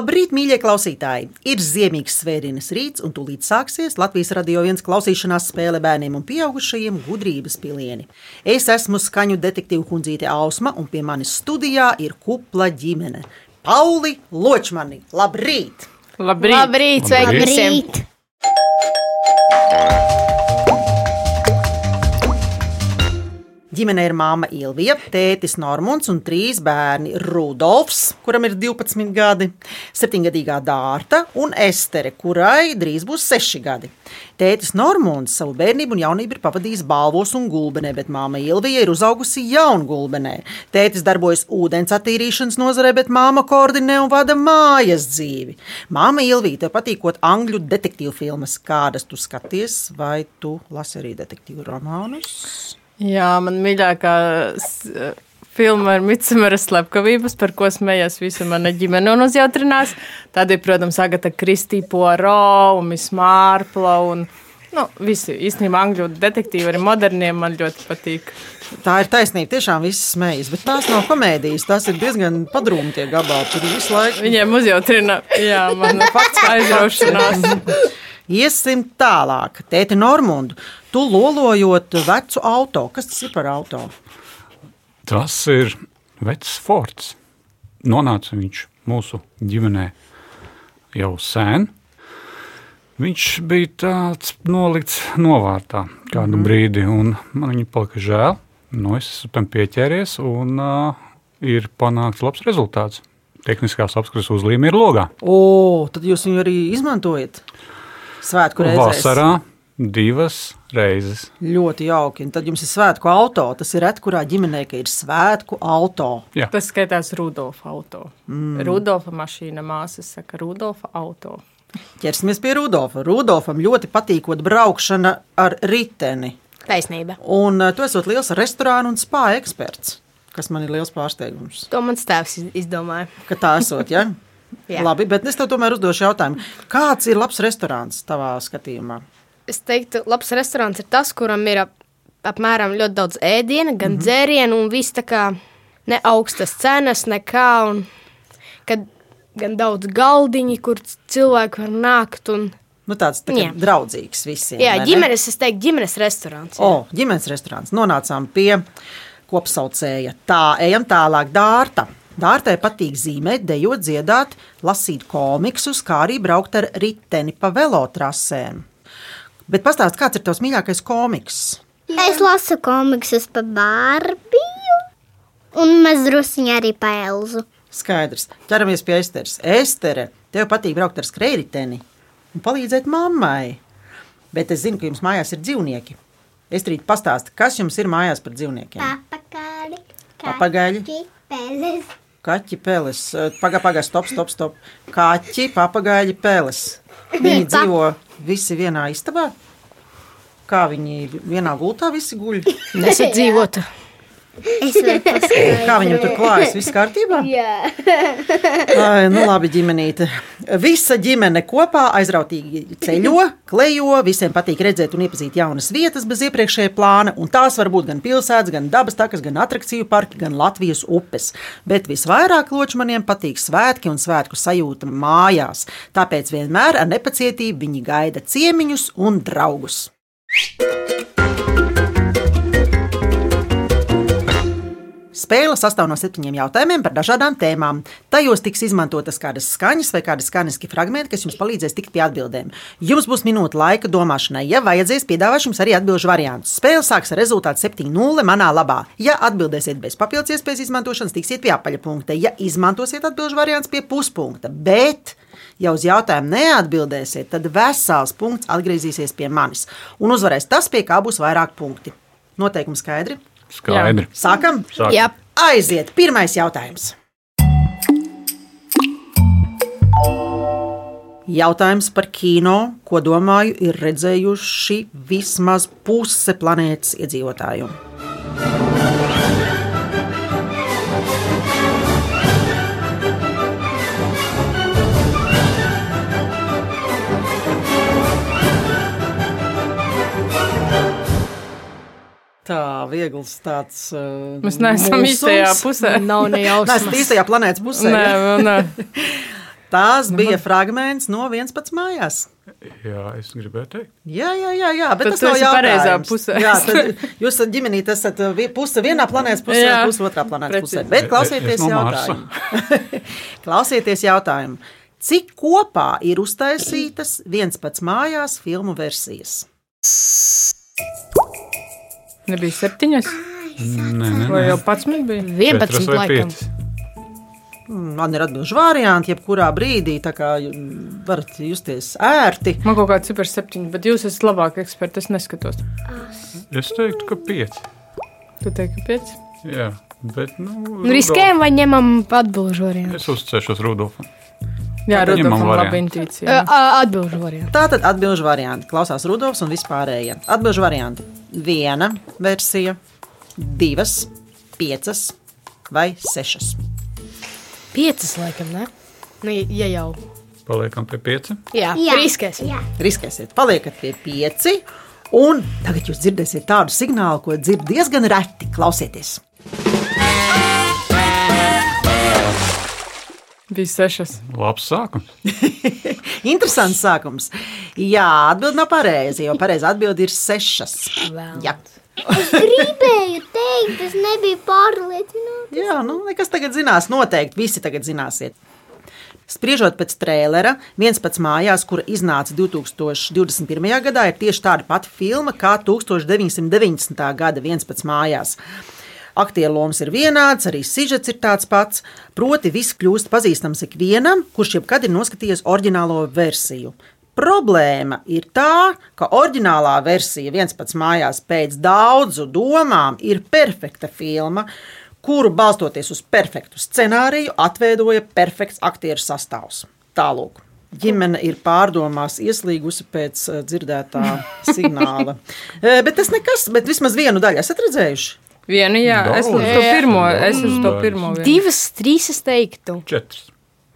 Labrīt, mīļie klausītāji! Ir ziemīgs svētdienas rīts, un tūlīt sāksies Latvijas radio viens klausīšanās spēle bērniem un pieaugušajiem gudrības pilieni. Es esmu skaņu detektīva kundzīte Ausma, un pie manis studijā ir kupla ģimene. Pauli Ločmani, labrīt! Labrīt! Labrīt, sveiki Labrīt. visiem! Ģimenē ir māma Ilvija, tētis Normons un trīs bērni - Rudolfs, kuram ir 12 gadi, 7-gadīgā Dārta un Estere, kurai drīz būs 6 gadi. Tētis Normons savu bērnību un jaunību ir pavadījis balvos un gulbenē, bet māma Ilvija ir uzaugusi jaungulbenē. Tētis darbojas ūdens attīrīšanas nozarē, bet māma koordinē un vada mājas dzīvi. Māma Ilvija, tev patīkot angļu detektīvu filmas, kādas tu skaties, vai tu lasi arī detektīvu romānus? Jā, man mīļākā s- filma ir Midsomeras slepkavības, par ko smējās visa mana ģimene un uzjautrinās. Tad ir, protams, Agata Kristī Poirot un Miss Mārpla un nu, visi īstenībā angļu detektīvi arī moderniem man ļoti patīk. Tā ir taisnība. Tiešām viss smējas, bet tās nav komēdijas. Tās ir diezgan padrūmi tie gabali. Tur visu laiku Viņiem uzjautrina, jā, man fakts aizraušanās. iesim tālāk. Tēti Normundu, tu lolojot vecu auto. Kas tas ir par auto? Tas ir vecs forts. Nonāca viņš mūsu ģimenē jau sen. Viņš bija tāds nolikts novārtā kādu mm. brīdi, un man viņa palika žēl. Nu, es esmu tam pieķēries, un uh, ir panākts labs rezultāts. Tehniskās apskates uzlīme ir logā. O, tad jūs viņu arī izmantojat svētku reizēs. Vasarā divas reizes. Ļoti jauki. Un tad jums ir svētku auto. Tas ir reti, kurā ģimenē ka ir svētku auto. Jā. Tas skaitās Rudolfa auto. Mm. Rudolfa mašīna māsas saka Rudolfa auto. Ķersimies pie Rudolfa. Rudolfam ļoti patīkot braukšana ar riteni. Taisnība. Un uh, tu esi liels restorānu un spāņu eksperts, kas man ir liels pārsteigums. To mans tēvs iz- izdomāja. Ka tā esot, ja? Jā. Labi, bet es tev tomēr uzdošu jautājumu. Kāds ir labs restorāns tavā skatījumā? Es teiktu, labs restorāns ir tas, kuram ir ap, apmēram ļoti daudz ēdiena, gan mm -hmm. dzērienu, un viss tā kā ne augstas cenas, nekā. Un, kad gan daudz galdiņu, kur cilvēki var nākt. Un, Nu, tāds tā kā draudzīgs visiem. jā, vai ne? ģimenes, es teiktu, ģimenes restorāns. jā. O, ģimenes restorāns. Nonācām pie kopsaucēja. Tā, ejam tālāk. Dārta. Dārtai patīk zīmēt, dejot, dziedāt, lasīt komiksus, kā arī braukt ar riteni pa velotrasēm. Bet pastāst, kāds ir tavs mīļākais komiks? Es lasu komiksus par Bārbiju, un druskuļi arī par Elzu. Skaidrs. Ķeramies pie Esteres. Estere, tev patīk braukt ar skrējēju un palīdzēt mammai. Bet es zinu, ka jums mājās ir dzīvnieki. Estrīt, pastāsti, kas jums ir mājās par dzīvniekiem? Papagaļi, Papagaļi. peles. Kaķi, peles, pagaidi, pagaidi, stop, stop, stop. Kaķi, papagaļi, peles. Viņi dzīvo visi vienā istabā. Kā viņi vienā gultā visi guļ? Nesadzīvot. Es. Kā viņam tur klājas? Viss kārtībā? Jā, Ai, nu labi, ģimenīte. Visa ģimene kopā aizrautīgi ceļo, klejo. Visiem patīk redzēt un iepazīt jaunas vietas bez iepriekšējā plāna. Un tās var būt gan pilsētas, gan dabas takas, gan attrakciju parki, gan Latvijas upes. Bet visvairāk ločmaniem patīk svētki un svētku sajūta mājās. Tāpēc vienmēr ar nepacietību viņi gaida ciemiņus un draugus. Spēle sastāv no septiņiem jautājumiem par dažādām tēmām. Tajos tiks izmantotas kādas skaņas vai kādi skaņas fragmenti, kas jums palīdzēs tikt pie atbildēm. Jums būs minūte laika domāšanai. Ja vajadzēs, piedāvāšu jums arī atbildžu variantus. Spēle sāks ar rezultātu 7-0 manā labā. Ja atbildēsiet bez papildus iespējas izmantošanas, tiksiet pie apaļa punkta. Ja izmantosiet atbildžu variants pie puspunkta, bet ja uz jautājumu neatbildēsiet, tad vesels punkts atgriezīsies pie manis. Un uzvarēs tas, pie kā būs vairāk punkti. Noteikumi skaidri. Skaidri. Sākam! Sāk. Jā, Aiziet, pirmais jautājums. Jautājums par kino, ko domāju, ir redzējuši vismaz puse planētas iedzīvotāju. Tā viegls tāds. Uh, Mēs neesam mulsums. īstajā pusē. nav ne Nē, esat jausmas. īstajā planētas pusē. Nē, nē. tās bija fragments no 11 mājās. Jā, es gribēju teikt. Jā, jā, jā, jā bet Tad tas nav esi pareizā pusē. Jā, tad jūs esat ģimenī, tas esat vi- puse vienā planētas pusē, Jā, puse otrā planētas pusē. precīzi. Bet Es klausieties no jautājumu. klausieties jautājumu. Cik kopā ir uztaisītas 11 mājās filmu versijas? Nebija septiņas, Nē, nē, vai nē. jau pats bija? 11 Četras vai laikam. Man ir atbildīgi varianti, jebkurā brīdī, tā kā varat justies ērti. Man kaut kāda super septiņa, bet jūs esat labāk eksperti. Es neskatos. Es teiktu, ka pieci. Tu teiksi, ka pieci. Jā, bet. Nu, Nu, riskējam vai ņemam atbildžu variantu? Es uzticēšos Rudolfam. Jā, Tad Rudolfam laba variantu. intuīcija. Atbildžu variantu. Tātad atbildžu varianti. Klausās Rudolfs un vispārējie. Atbildžu varianti. Viena versija, divas, piecas vai sešas. Piecas laikam, ne? Nu, ja jau. Paliekam pie pieci. Jā, Jā. riskēsim. Jā. Riskēsiet, paliekat pie pieci. Un tagad jūs dzirdēsiet tādu signālu, ko dzird diezgan reti. Klausieties! Bija sešas. Labs sākums. Interesants sākums. Jā, atbild nav pareizi, jo pareizi atbild ir sešas. Jā, Es gribēju teikt, es nebiju pārliecināta. Jā nu, nekas tagad zinās, noteikti visi tagad zināsiet. Spriežot pēc trēlera, viens pats mājās, kura iznāca 2021. gadā, ir tieši tāda pati filma kā 1990. gada viens pats mājās. Aktieru lomas ir vienāds, arī sižets ir tāds pats. Proti, viss kļūst pazīstams ikvienam, kurš jebkad ir noskatījies oriģinālo versiju. Problēma ir tā, ka oriģinālā versija viens pats mājās pēc daudzu domām ir perfekta filma, kuru balstoties uz perfektu scenāriju, atveidoja perfekts aktieru sastāvs. Tālūk. Ģimene ir pārdomās ieslīgusi pēc eh, dzirdētā signāla. Eh, Bet tas nekas, bet vismaz vienu daļu esat redzējuši. Vienu, jā, es uz to pirmo, es uz to pirmo. vienu. Divas, trīs es teiktu. Četras.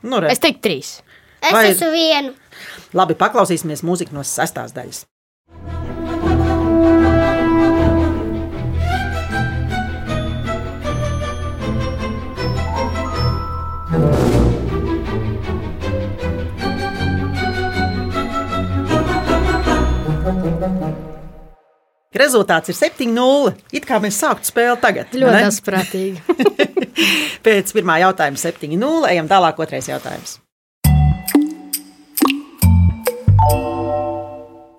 Nu, re. Es teiktu trīs. Es Vai- esmu vienu. Labi, paklausīsimies mūziku no sestās daļas. Rezultāts ir 7-0. It kā mēs sāktu spēli tagad. Ļoti asprātīgi. Pēc pirmā jautājuma 7-0. Ejam tālāk, otrais jautājums.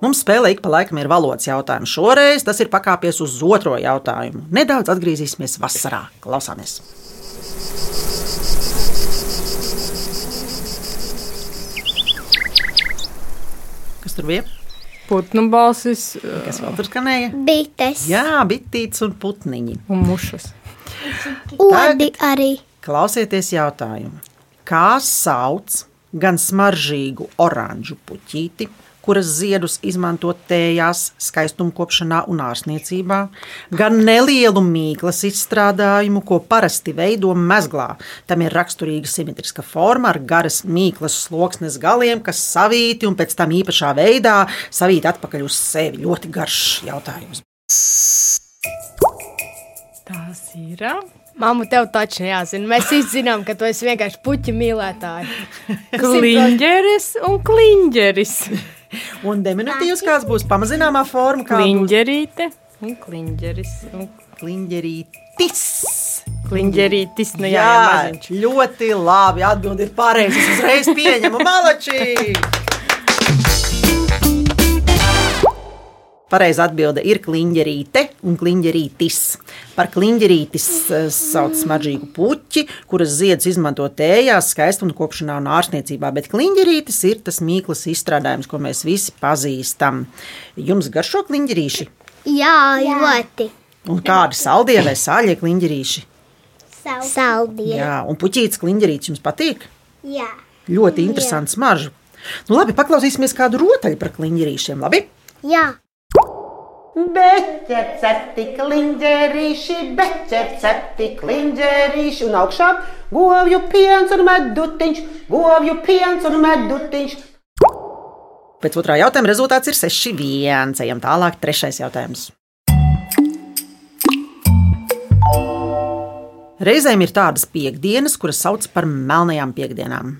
Mums spēlē ik pa laikam ir valodas jautājums. Šoreiz tas ir pakāpies uz otro jautājumu. Nedaudz atgriezīsimies vasarā. Klausāmies! Kas tur bija? Putnu balsis Kas vēl tur skanēja? Bites. Jā, bitīts un putniņi. un mušas. Odi arī. Klausieties jautājumu. Kā sauc gan smaržīgu oranžu puķīti, kuras ziedus izmanto tējās, skaistumkopšanā un ārsniecībā, gan nelielu mīklas izstrādājumu, ko parasti veido mezglā. Tam ir raksturīga simetriska forma ar garas mīklas sloksnes galiem, kas savīti un pēc tam īpašā veidā savīti atpakaļ uz sevi. Ļoti garš jautājums. Tās ir. Māmu, tev taču jāzina. Mēs visi zinām, ka tu esi vienkārši puķu mīlētāji. Kliņģeris un kliņģeris. Un diminutīvs kāds būs pamazināmā forma, kā Kliņģerīte un kliņģeris. Un kliņģerītis. kliņģerītis, nu jā, jā, maziņš. ļoti labi. Atbildi ir pareizi. Es uzreiz pieņemu malači. Pareiza atbilde ir kliņģerīte un kliņģerītis. Par kliņģerītis eh, sauc smaržīgu puķi, kuras ziedus izmanto tējās, skaistumkopšanā un ārstniecībā, bet kliņģerītis ir tas mīklas izstrādājums, ko mēs visi pazīstam. Jums garšo kliņģerīši? Jā, ļoti. Un kādi saldie vai sāļie kliņģerīši? Saldie. Jā, un puķītis kliņģerītis jums patīk? Jā. Ļoti interesants smaržu. Nu, labi, paklausīsimies kādu rotaļu par kliņģerīšiem. Labi? Jā. Beķer cepti kliņģerīši, beķer cepti kliņģerīši, un augšā govju piens un medutiņš, govju piens un medutiņš. Pēc otrā jautājuma rezultāts ir 6-1. Ejam tālāk, trešais jautājums. Reizēm ir tādas piekdienas, kuras sauc par melnajām piekdienām.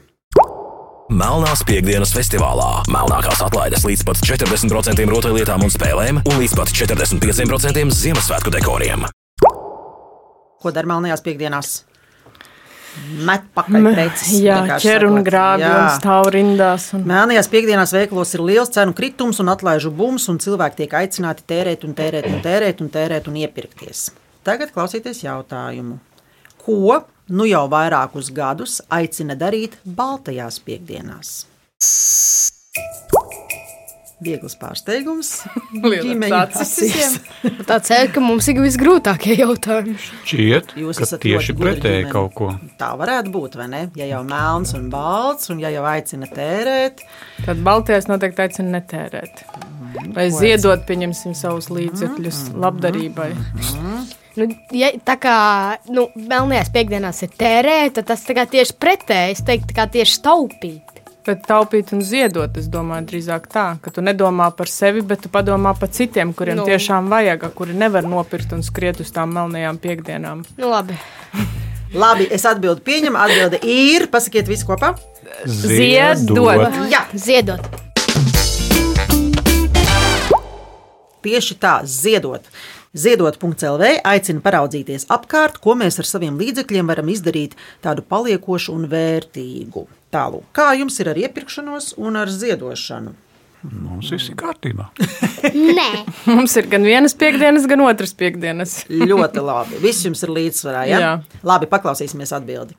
Melnās piekdienas festivālā. Melnākās atlaides līdz pat 40% rotaļlietām un spēlēm un līdz pat 45% Ziemassvētku dekoriem. Ko dara melnajās piekdienās? Met pakaļ preces. Jā, ķer un grābi un stāv rindās. Un... Mēnējās piekdienās veikalos ir liels cenu kritums un atlaižu bums, un cilvēki tiek aicināti tērēt, un tērēt, un tērēt, un tērēt un iepirkties. Tagad klausieties jautājumu. Ko nu jau vairākus gadus aicina darīt Baltajās piekdienās? Viegls pārsteigums. Acis visiem. Tā ceļ, ka mums ir visgrūtākie jautājumi. Šķiet, Jūs ka esat tieši pretēji kaut ko. Tā varētu būt, vai ne? Ja jau melns un balts, un ja jau aicina tērēt, Tad Baltijas noteikti aicina netērēt. Vai ziedot, pieņemsim, savus līdzekļus labdarībai. Nu, ja, tā kā nu, melnējās piekdienās ir tērēt, tad tas tieši pretēji. Es teiktu, tā kā tieši taupīt. Bet taupīt un ziedot, es domāju, drīzāk tā, ka tu nedomā par sevi, bet tu padomā par citiem, kuriem Nu. tiešām vajag, kuri nevar nopirkt un skriet uz tām melnajām piekdienām. Nu, labi. labi, es atbildu, pieņemu, atbildi ir, pasakiet visu kopā. Ziedot. Jā, Ziedot. Tieši tā, ziedot. Ziedot.CLV aicina paraudzīties apkārt, ko mēs ar saviem līdzekļiem varam izdarīt tādu paliekošu un vērtīgu. Tālāk, kā jums ir ar iepirkšanos un ar ziedošanu? Mums viss ir kārtībā. Nē, Mums ir gan vienas piekdienas, gan otras piekdienas. Ļoti labi. Viss jums ir līdzsvarā. Ja? Jā. Labi, paklausīsimies atbildi.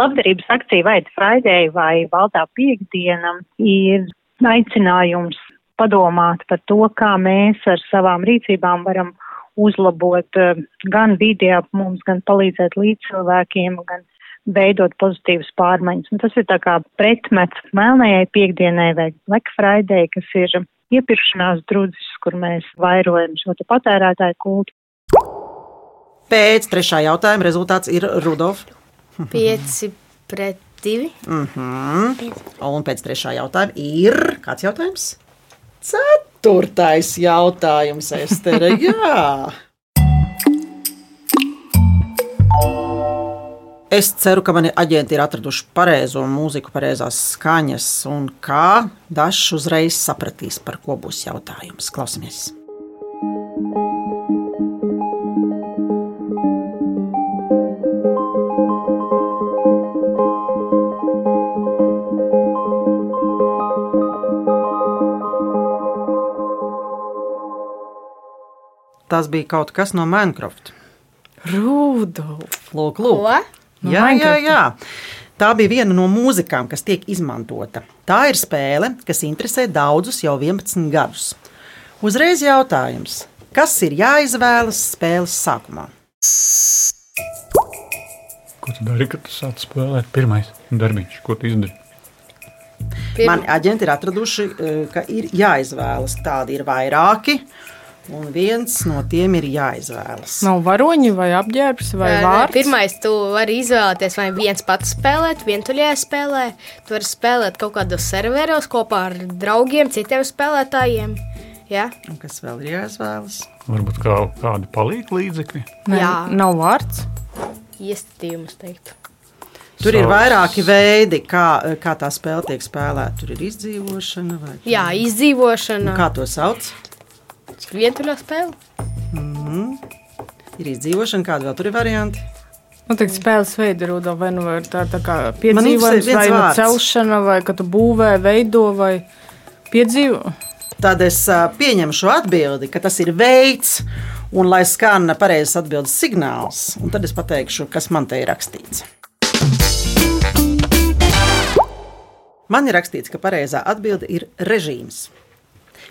labdarības akcija Vaida Friday vai Baltā piekdiena ir aicinājums padomāt par to, kā mēs ar savām rīcībām varam uzlabot eh, gan vidi ap mums, gan palīdzēt līdzcilvēkiem, gan veidot pozitīvas pārmaiņas. Un tas ir tā kā pretmets melnējai piekdienai vai Black Friday, kas ir iepirkšanās drudzis, kur mēs vairojam šo patērētāju kultu. Pēc trešā jautājuma rezultāts ir Rudolf. Pieci pret divi. Un pēc trešā jautājuma ir kāds jautājums? Ceturtais jautājums, Estere. Jā. Es ceru, ka mani aģenti ir atraduši pareizo mūziku, pareizās skaņas, un kā Dažs uzreiz sapratīs, par ko būs jautājums. Klausamies! Tas bija kaut kas no Minecraft. Rudolf. Lūk, lūk. Ko? No Jā, jā, jā. Tā bija viena no mūzikām, kas tiek izmantota. Tā ir spēle, kas interesē daudzus jau 11 gadus. Uzreiz jautājums, kas ir jāizvēlas spēles sākumā? Ko tu dari, kad tu sāc spēlēt? Pirmais darbiņš, ko tu izdari? Pirma- Mani aģenti ir atraduši, eh, ka ir jāizvēlas. Tādi ir vairāki, un viens no tiem ir jāizvēlas. Nav varoņi vai apģērbs vai vārds. Pirmais, tu vari izvēlēties, vai viens pats spēlēt, vientuļajā spēlē. Tu vari spēlēt kaut kādos serveros kopā ar draugiem, citiem spēlētājiem. Ja? Un kas vēl ir jāizvēlas? Varbūt kā, kādi palīdz līdzekļi. Nē, Jā. nav vārds. Iestatījums, teiktu. Tur ir Savs. vairāki veidi, kā, kā tā spēle tiek spēlēta. Tur ir izdzīvošana, vai Jā, izdzīvošana. kā to sauc. Vientuļā spēle. Ir izdzīvošana, kāda vēl tur ir varianti. Nu, tā spēles veidi ir Rudolf, vai nu ir tā, tā kā piedzīvojums, vai nu celšana, vai ka tu būvē, veido, vai piedzīvo. Tad es šo atbildi, ka tas ir veids, un lai skan pareizs atbildes signāls, un tad es pateikšu, kas man te ir rakstīts. Man ir rakstīts, ka pareizā atbilde ir režīms.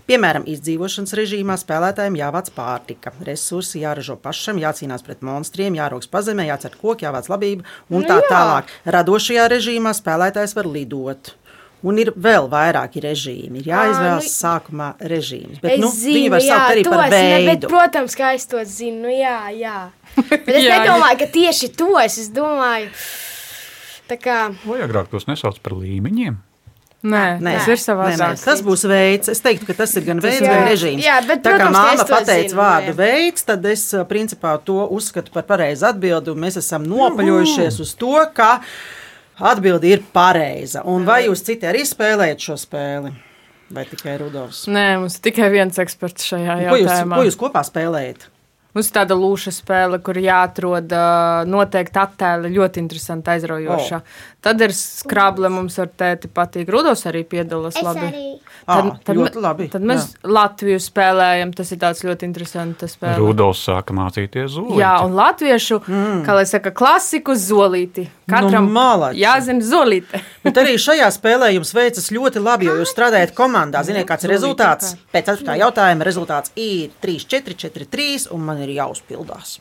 Piemēram, izdzīvošanas režīmā spēlētājiem jāvāc pārtika, resursi jāražo pašam, jācīnās pret monstriem, jāraugs pazemē, jācer koki, jāvāc labība un tā tālāk. Radošajā režīmā spēlētājs var lidot. Un ir vēl vairāki režīmi. Ir jāizvēlas nu- sākumā režīms. Bet, nu, zinu, viņi var jā, saukt arī to par es ne- bet, veidu. protams, ka es to zinu. Nu, jā, jā. Bet es Jā, jā. nedomāju, ka tieši to es, es domāju. Tā kā Vai agrāk tos nesauc par līmeņiem? Nē, Nē, tas ir savādāk. nē, tas būs veids. Es teiktu, ka tas ir gan veids, jā. gan režīms. Jā, bet, Tā kā protams, ka māma pateica zinu, vārdu jā. veids, tad es ā, principā to uzskatu par pareizu atbildi. un Mēs esam nopaļojušies uz to, ka Atbilde ir pareiza. Un vai jūs citi arī spēlējat šo spēli? Vai tikai Rudolfs? Nē, mums ir tikai viens eksperts šajā Ko jūs, jautājumā. ko jūs kopā spēlējat? Mums ir tāda lūša spēle, kur jāatrod noteikti attēli, ļoti interesanti, aizraujoša. O. Tad ir skrable, mums ar tēti patīk. Rudos arī piedalās Es labi. arī. Tad, ļoti me- labi, Tad mēs jā. Latviju spēlējam, tas ir tāds ļoti interesants spēle. Rudolfs sāka mācīties zūlīt. Jā, un latviešu, mm. kā lai saka, klasiku zolīti. Katram Nu, jāzina zolīte. Bet arī šajā spēlē jums veicas ļoti labi, jo jūs strādājat komandā. Ziniet, kāds ir rezultāts? Pēc 4. jautājuma rezultāts ir 3, 4, 4, 3, un man ir jāuzpildās.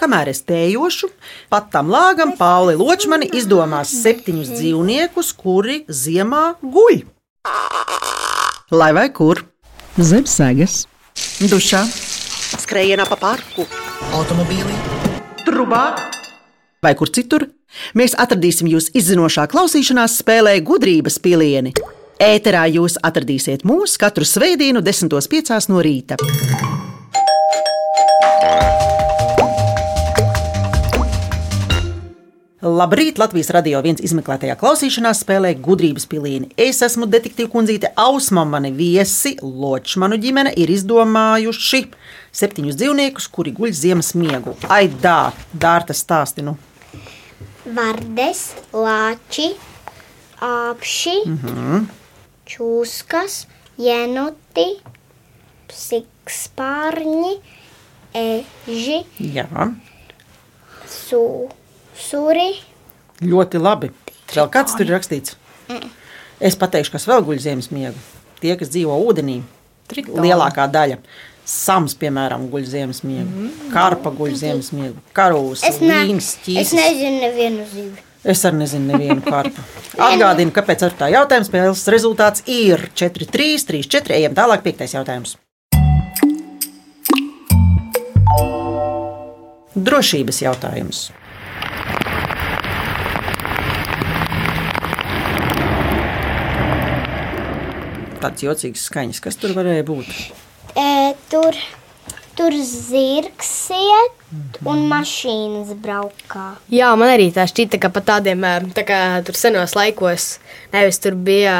Kamēr es tējošu, pat tam lāgam Pauli Ločmani izdomās septiņus dzīvniekus, kuri ziemā guļ. Lai vai kur? Zem sēgas, dušā, skrējienā pa parku, automobīlī, trubā vai kur citur. Mēs atradīsim jūs izzinošā klausīšanās spēlē gudrības pilieni. Ēterā jūs atradīsiet mūs katru svētdienu, 10.5. no rīta. Labrīt! Latvijas radio viens izmeklētajā klausīšanās spēlē gudrības pilīni. Es esmu detektīva kundzīte Ausma, mani viesi Ločmanu ģimene ir izdomājuši septiņus dzīvniekus, kuri guļ ziemas miegu. Ai, dā, dārta stāsti, nu. Vardes, lāči, apši, mm -hmm. čūskas, jenuti, sikspārņi, eži, Jā, su, suri. ļoti labi. Vēl kāds tur ir rakstīts? Es pateikšu, kas vēl guļ ziemas miegu. Tie, kas dzīvo ūdenī, lielākā daļa. Sams, piemēram, guļ ziemas miegu, karpa guļ ziemas miegu, karūs, Es, ne, līnijas, es ķīsis. nezinu nevienu zivi. Es arī nezinu, nevienu kārtu. Atgādinu, kāpēc ar tā jautājuma spēles rezultāts ir 4, 3, 3, 4. Ejam tālāk, piektais jautājums. Drošības jautājums. Tāds jocīgs skaņas, kas tur varēja būt? E, tur, tur zirgs iet un mašīnas braukā. Jā, man arī tā šķita, ka pat tādiem tā kā tur senos laikos nevis tur bija.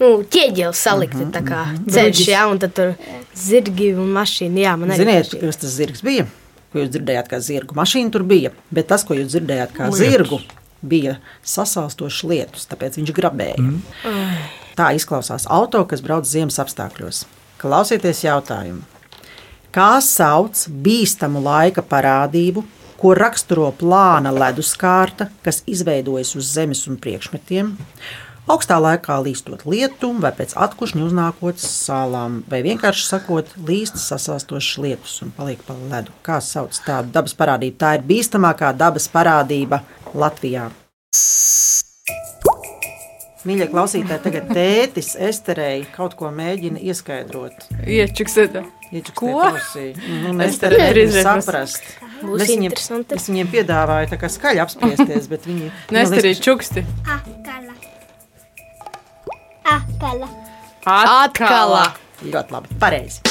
Nu, ķieģelis salikti tā kā ceļš, jā, un tad tur zirgi un mašīna. Jā, man arī Ziniet, šķita. kas tas zirgs bija? Ko jūs dzirdējāt, kā zirgu mašīna tur bija? Bet tas, ko jūs dzirdējāt, kā zirgu, bija sasalstošs lietus, tāpēc viņš grabēja. Mm. Tā izklausās auto, kas brauc ziemas apstākļos. Klausieties jautājumu. Kā sauc bīstamu laika parādību, ko raksturo plāna leduskārta, kas izveidojas uz zemes un priekšmetiem? Augstā laikā līstot lietu, vai pēc atkušņa uznākot salām, vai vienkārši sakot, līst sasāstošs lietus un paliek pa ledu. Kā sauc tādu dabas parādību? Tā ir bīstamākā dabas parādība Latvijā. Mīļie klausītāji, tagad tētis Esterei kaut ko mēģina ieskaidrot. Iečuksiet. Ko? Nu, Es es tam arī nevaru drīzāk saprast. Būs Es viņiem, es viņiem piedāvāju tā kā skaļi apspriesties, bet viņi Nes man arī liekas, čuksti. Akala. Akala. Atkal. Ļoti labi. Pareizi.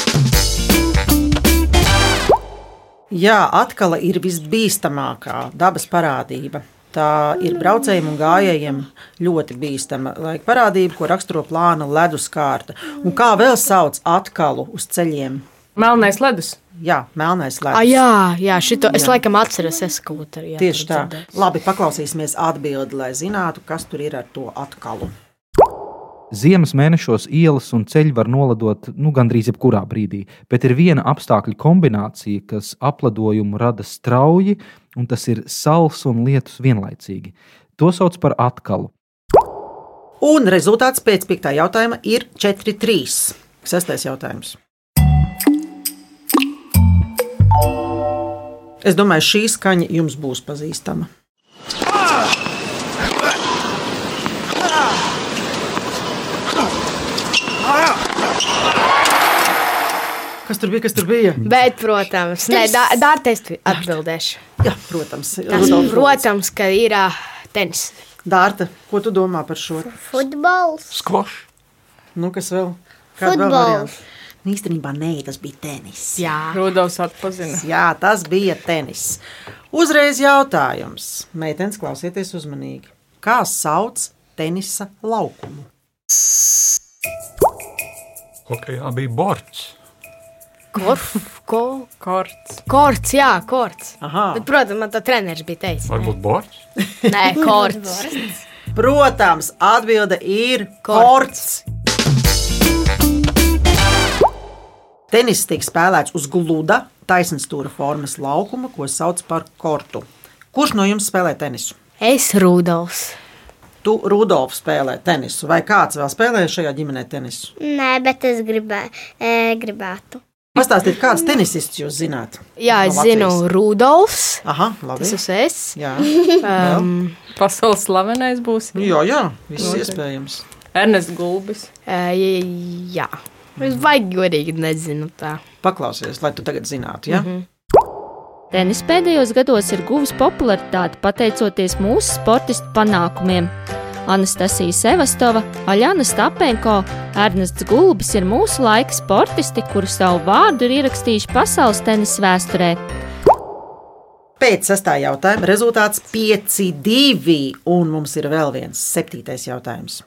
Jā, atkal ir visbīstamākā dabas parādība. Tā ir braucējiem un gājējiem ļoti bīstama laika parādība, ko raksturo plāna leduskārta. Un kā vēl sauc atkalu uz ceļiem? Melnais ledus. Jā, melnais ledus. Ah, jā, jā, šito es laikam atceros, es kaut arī. Tieši tā. Labi, paklausīsimies atbildi, lai zinātu, kas tur ir ar to atkalu. Ziemas mēnešos ielas un ceļi var noledot nu, gandrīz jebkurā brīdī, bet ir viena apstākļu kombinācija, kas apladojumu rada strauji, un tas ir sals un lietus vienlaicīgi. To sauc par atkalu. Un rezultāts pēc piektā jautājuma ir 4-3. Sestais jautājums. Es domāju, šī skaņa jums būs pazīstama. Kas tur bija? Kas tur bija? Bet, protams, nē, Dārta, es atbildēšu. Jā, protams, Tas, Rūts. protams, ka ir ā, tenis. Dārta, ko tu domā par šo? Futbols. Skvošs. Nu, kas vēl? Kāda vēl Futbols. varianta? Nu, Īstenībā nē, tas bija tenis. Jā, Rudolfs atpazina. Jā, tas bija tenis. Uzreiz jautājums. Meitenes, klausieties uzmanīgi. Kā sauc tenisa laukumu? Hokejā bija borts. Korf, ko, Korts. korts, jā, korts. Aha. Bet, protams, man tā treneris bija teicis. Varbūt borts. Nē, korts. Protams, atbilde ir korts. Tenis tiek spēlēts uz gluda, taisnstūra formas laukuma, ko sauc par kortu. Kurš no jums spēlē tenisu? Es Rudolfs. Tu, Rudolf, spēlē tenisu, vai kāds vēl spēlē šajā ģimenē tenisu? Nē, bet es gribē, e, gribētu. Pastāstiet, kāds tenisists jūs zināt? Jā, es No zinu Latvijas. Rudolfs. Aha, labi. Tas esmu es. Jā, Um, Pasaules slavenais būs. Nu, jā, jā viss iespējams. Ernsts Gulbis. uh, jā. Es vajag godīgi nezinu tā. Paklausies, lai tu tagad zinātu. Ja? Mm -hmm. Tenis pēdējos gados ir guvis popularitāti pateicoties mūsu sportistu panākumiem. Anastasija Sevastova, Aļana Stapenko, Ernests Gulbis ir mūsu laika sportisti, kuri savu vārdu ir ierakstījuši pasaules tenisa vēsturē. Pēc sestā jautājuma rezultāts 5-2, un mums ir vēl viens septītais jautājums.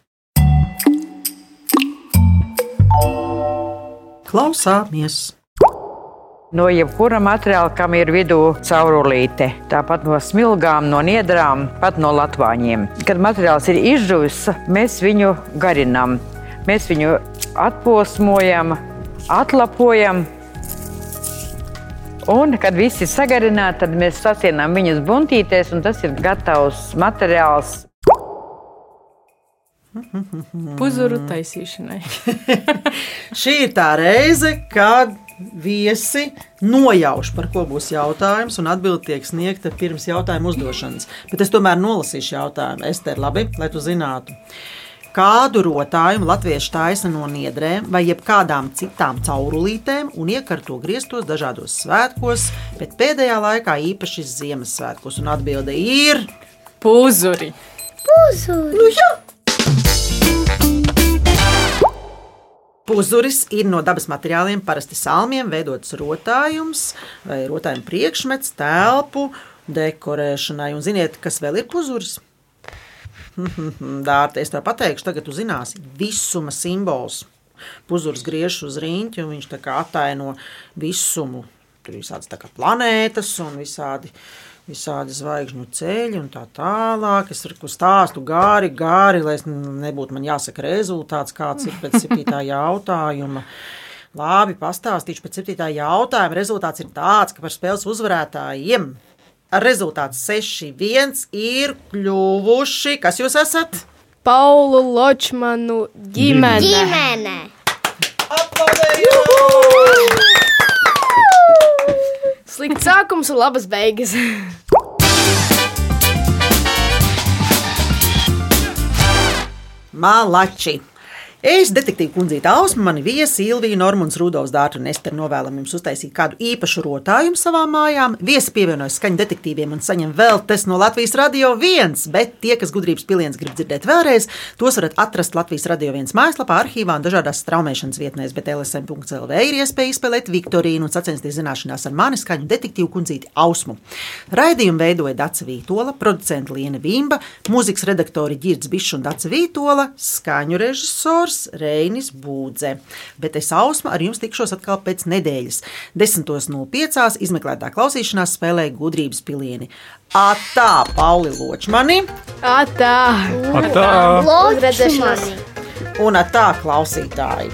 Klausāmies! No jebkura materiāla, kam ir vidū caurulīte, tāpat no smilgām, no niedrām, pat no latvāņiem. Kad materiāls ir izžuvis, mēs viņu garinām. Mēs viņu atposmojam, atlapojam. Un, kad viss ir sagarināts, tad mēs sasienām viņus buntītēs, un tas ir gatavs materiāls. Puzuru taisīšanai. Šī ir tā reize, kad viesi nojauš, par ko būs jautājums, un atbilde tiek sniegta pirms jautājuma uzdošanas. Bet es tomēr nolasīšu jautājumu. Ester, labi, lai tu zinātu. Kādu rotājumu latvieši taisa no niedrēm vai jebkādām citām caurulītēm un iekārto griestos dažādos svētkos, bet pēdējā laikā īpaši Ziemassvētkos? Un atbilde ir Puzuri. Nu, jā! Puzuris ir no dabas materiāliem, parasti salmiem, veidots rotājums vai rotājuma priekšmets, telpu dekorēšanai. Un ziniet, kas vēl ir puzuris? Dārta, es tev pateikšu, tagad tu zināsi, visuma simbols. Puzurs griež uz rīņķa, un viņš tā kā ataino visumu. Tur ir visādas planētas un visādi, visādi zvaigžņu ceļi un tā tālāk. Es ko stāstu gāri, gāri, lai es nebūtu man jāsaka rezultāts, kāds ir pēc septītā jautājuma. Labi, pastāstīšu pēc septītā jautājuma. Rezultāts ir tāds, ka par spēles uzvarētājiem ar rezultātu 6-1 ir kļuvuši. Kas jūs esat? Paulu Ločmanu ģimene. Ģimene. Slikts sākums un labas beigas. Malači! Es, detektīva kundzīte Ausma, mani viesi Ilvija, Normons, Rudolfs, Dārta un Ester novēlam jums uztaisīt kādu īpašu rotājumu savām mājām. Viesi pievienojas skaņu detektīviem un saņem vēl tes no Latvijas radio viens, bet tie, kas gudrības piliens grib dzirdēt vēlreiz, tos varat atrast Latvijas radio viens mājaslapā, arhīvā un dažādās straumēšanas vietnēs, bet LSM.CLV ir iespēja izspēlēt Viktorīnu un sacensties zināšanās ar mani skaņu detektīvu kundzīti Ausmu. Raidījumu veidoja Daca Vītola, producenta Liena Vimba, mūzikas redaktori Girds Bišs un Daca Vītola, skaņu režisors Reinis Būdze. Bet es Ausma ar jums tikšos atkal pēc nedēļas. 10.05. izmeklētā klausīšanās spēlē gudrības pilieni. Atā, Pauli Ločmani Atā! Atā! Uz redzēšanos! un atā klausītāji!